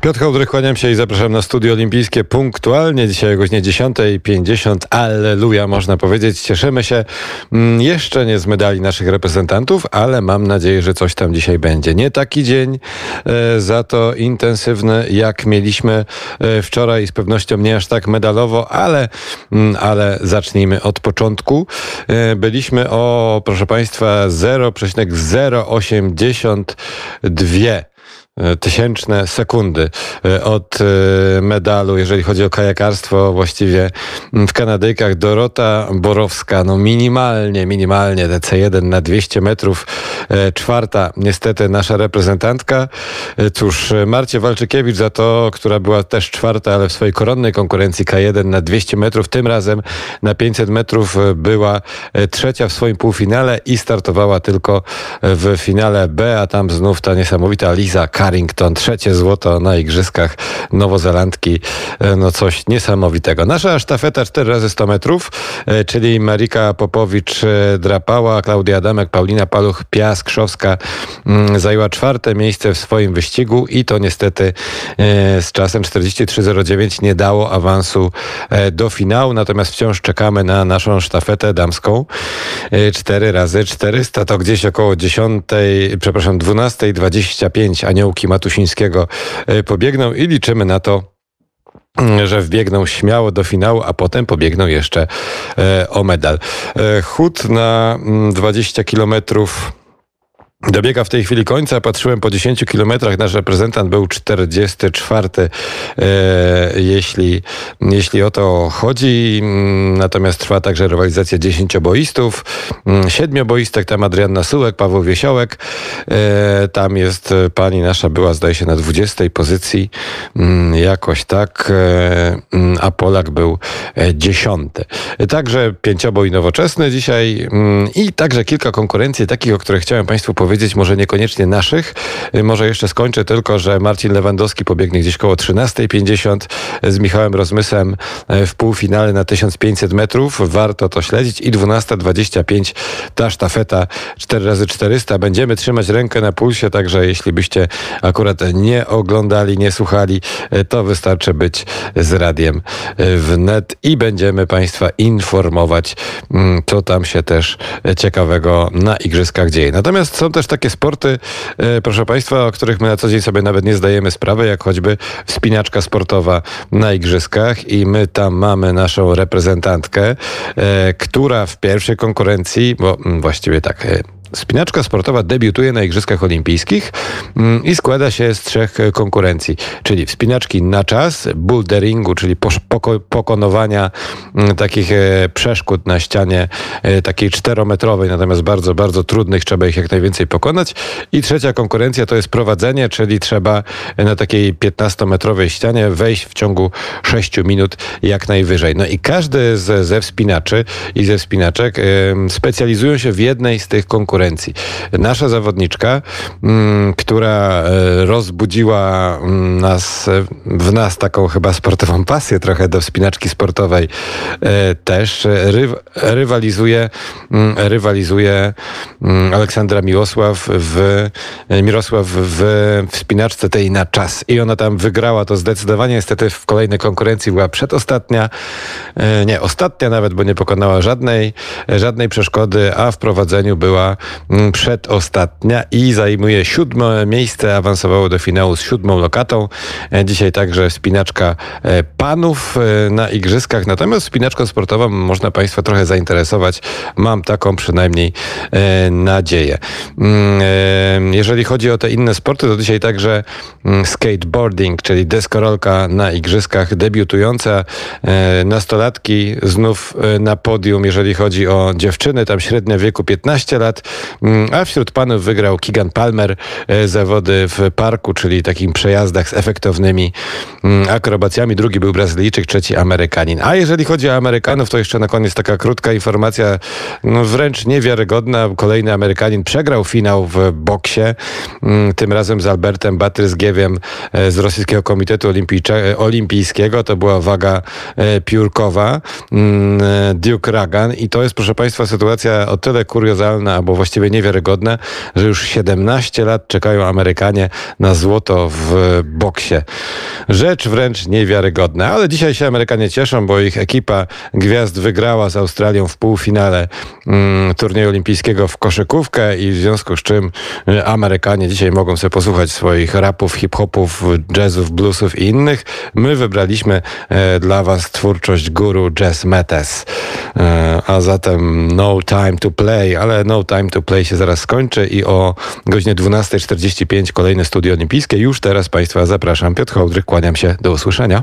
Piotr Hołdrych, kłaniam się i zapraszam na studio olimpijskie punktualnie. Dzisiaj o godzinie 10.50. Alleluja, można powiedzieć. Cieszymy się mm, jeszcze nie z medali naszych reprezentantów, ale mam nadzieję, że coś tam dzisiaj będzie. Nie taki dzień, e, za to intensywny, jak mieliśmy e, wczoraj. Z pewnością nie aż tak medalowo, ale, mm, ale zacznijmy od początku. E, byliśmy o, proszę Państwa, 0,082 E, tysięczne sekundy e, od e, medalu, jeżeli chodzi o kajakarstwo, właściwie w Kanadyjkach Dorota Borowska, no minimalnie, minimalnie DC1 na 200 metrów, czwarta niestety nasza reprezentantka. Cóż, Marcie Walczykiewicz za to, która była też czwarta, ale w swojej koronnej konkurencji K1 na 200 metrów, tym razem na 500 metrów była trzecia w swoim półfinale i startowała tylko w finale B, a tam znów ta niesamowita Liza Carrington, trzecie złoto na Igrzyskach Nowozelandki. E, no coś niesamowitego. Nasza sztafeta 4 razy 100 metrów, e, czyli Marika Popowicz-Drapała, e, Klaudia Adamek, Paulina Paluch-Piaskrzowska mm, zajęła czwarte miejsce w swoim wyścigu i to niestety z czasem 43.09 nie dało awansu do finału, natomiast wciąż czekamy na naszą sztafetę damską. 4 razy 400 to gdzieś około 10, przepraszam, 12.25 Anioł Łuki Matusińskiego e, pobiegną i liczymy na to, mm, że wbiegną śmiało do finału, a potem pobiegną jeszcze e, o medal. E, chód na 20 mm, kilometrów Dobiega w tej chwili końca. Patrzyłem po 10 kilometrach. Nasz reprezentant był 44, e, jeśli, jeśli o to chodzi. Natomiast trwa także rywalizacja 10 boistów, 7 boistek. Tam Adrianna Sułek, Paweł Wiesiołek. E, tam jest pani nasza była, zdaje się, na 20 pozycji. Mm, jakoś tak. E, mm, a Polak był 10. E, także pięcioboj nowoczesny dzisiaj mm, i także kilka konkurencji takich, o których chciałem Państwu powiedzieć powiedzieć, może niekoniecznie naszych. Y, może jeszcze skończę tylko, że Marcin Lewandowski pobiegnie gdzieś koło 13.50 z Michałem Rozmysem y, w półfinale na 1500 metrów. Warto to śledzić. I 12.25 ta sztafeta 4x400. Będziemy trzymać rękę na pulsie, także jeśli byście akurat nie oglądali, nie słuchali, y, to wystarczy być z radiem w net i będziemy Państwa informować, mm, co tam się też ciekawego na igrzyskach dzieje. Natomiast są też też takie sporty, e, proszę Państwa, o których my na co dzień sobie nawet nie zdajemy sprawy, jak choćby wspinaczka sportowa na igrzyskach. I my tam mamy naszą reprezentantkę, e, która w pierwszej konkurencji, bo mm, właściwie tak, e, Spinaczka sportowa debiutuje na Igrzyskach Olimpijskich mm, i składa się z trzech konkurencji, czyli wspinaczki na czas, boulderingu, czyli pokonowania mm, takich przeszkód na ścianie takiej czterometrowej, natomiast bardzo, bardzo trudnych, trzeba ich jak najwięcej pokonać. I trzecia konkurencja to jest prowadzenie, czyli trzeba na takiej 15-metrowej ścianie wejść w ciągu 6 minut jak najwyżej. No i każdy z, ze wspinaczy i ze wspinaczek specjalizują się w jednej z tych konkurencji. Nasza zawodniczka, mm, która e, rozbudziła mm, nas, w nas taką chyba sportową pasję trochę do wspinaczki sportowej, e, też rywalizuje, mm, rywalizuje Aleksandra Miłosław w, Mirosław w wspinaczce tej na czas. I ona tam wygrała to zdecydowanie. Niestety w kolejnej konkurencji była przedostatnia. E, nie, ostatnia nawet, bo nie pokonała żadnej, żadnej przeszkody, a w prowadzeniu była Mm, przedostatnia i zajmuje siódme miejsce. Awansowało do finału z siódmą lokatą. E, dzisiaj także spinaczka e, panów e, na igrzyskach. Natomiast spinaczką sportową można Państwa trochę zainteresować. Mam taką przynajmniej nadzieję. Mm, jeżeli chodzi o te inne sporty, to dzisiaj także mm, skateboarding, czyli deskorolka na igrzyskach, debiutująca. Nastolatki znów na podium, jeżeli chodzi o dziewczyny, tam średnia wieku 15 lat. Mm, a wśród panów wygrał Keegan Palmer e, zawody w parku, czyli takim przejazdach z efektownymi akrobacjami. Drugi był Brazylijczyk, trzeci Amerykanin. A jeżeli chodzi o Amerykanów, to jeszcze na koniec taka krótka informacja, no wręcz niewiarygodna. Kolejny Amerykanin przegrał finał w boksie, mm, tym razem z Albertem Batrysgiewiem e, z Rosyjskiego Komitetu e, Olimpijskiego. To była waga piórkowa. Duke Ragan i to jest, proszę Państwa, sytuacja o tyle kuriozalna, albo właściwie niewiarygodne, że już 17 lat czekają Amerykanie na złoto w boksie. Rzecz wręcz niewiarygodna, ale dzisiaj się Amerykanie cieszą, bo ich ekipa gwiazd wygrała z Australią w półfinale mm, turnieju olimpijskiego w koszykówkę i w związku z czym y, Amerykanie dzisiaj mogą sobie posłuchać swoich rapów, hip-hopów, jazzów, bluesów i innych. My wybraliśmy e, dla was twórczość guru Jazz Metes. E, a zatem No Time to Play, ale No Time to Play się zaraz skończy i o godzinie 12.45 kolejne studio olimpijskie. Już teraz Państwa zapraszam. Piotr Hołdryk, kłaniam się. Do usłyszenia.